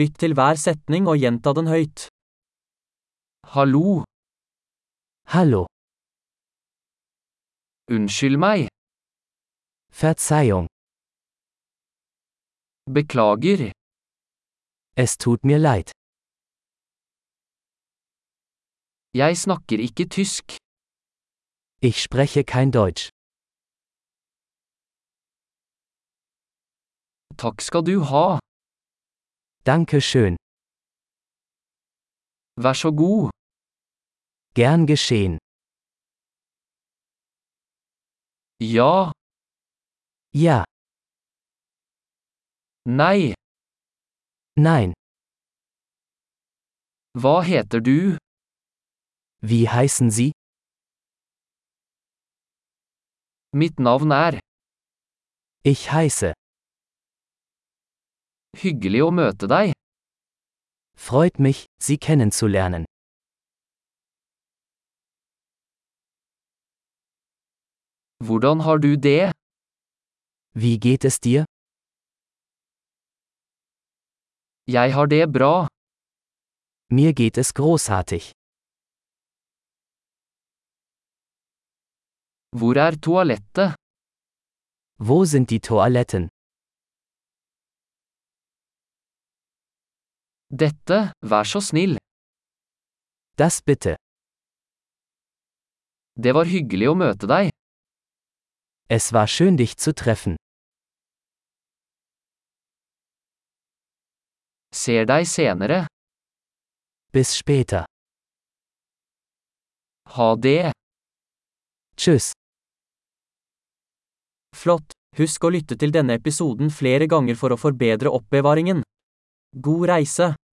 Lytt til hver setning og gjenta den høyt. Hallo, Hallo, unnskyld meg, Verzeihung, beklager, es tut mir leid. jeg snakker ikke tysk. Ich spreche kein Deutsch. Takk skal du ha. Danke schön. Så god. Gern geschehen. Ja, Ja, nei, nein. hva heter du? Wie heißen Sie? Mitt navn er. Ich heiße. Hyggelig å møte deg. Freut mich, Sie kennenzulernen. Hvordan har du det? Wie geht es dir? Jeg har det bra. Mir geht es großartig. Hvor er toalettet? Wo sind die Toiletten? Dette, vær så snill. Das bitte. Det var hyggelig å møte deg. Es war schön dich zu treffen. Ser deg senere. Bis später. Ha det. Tschüss. Flott! Husk å lytte til denne episoden flere ganger for å forbedre oppbevaringen. God reise!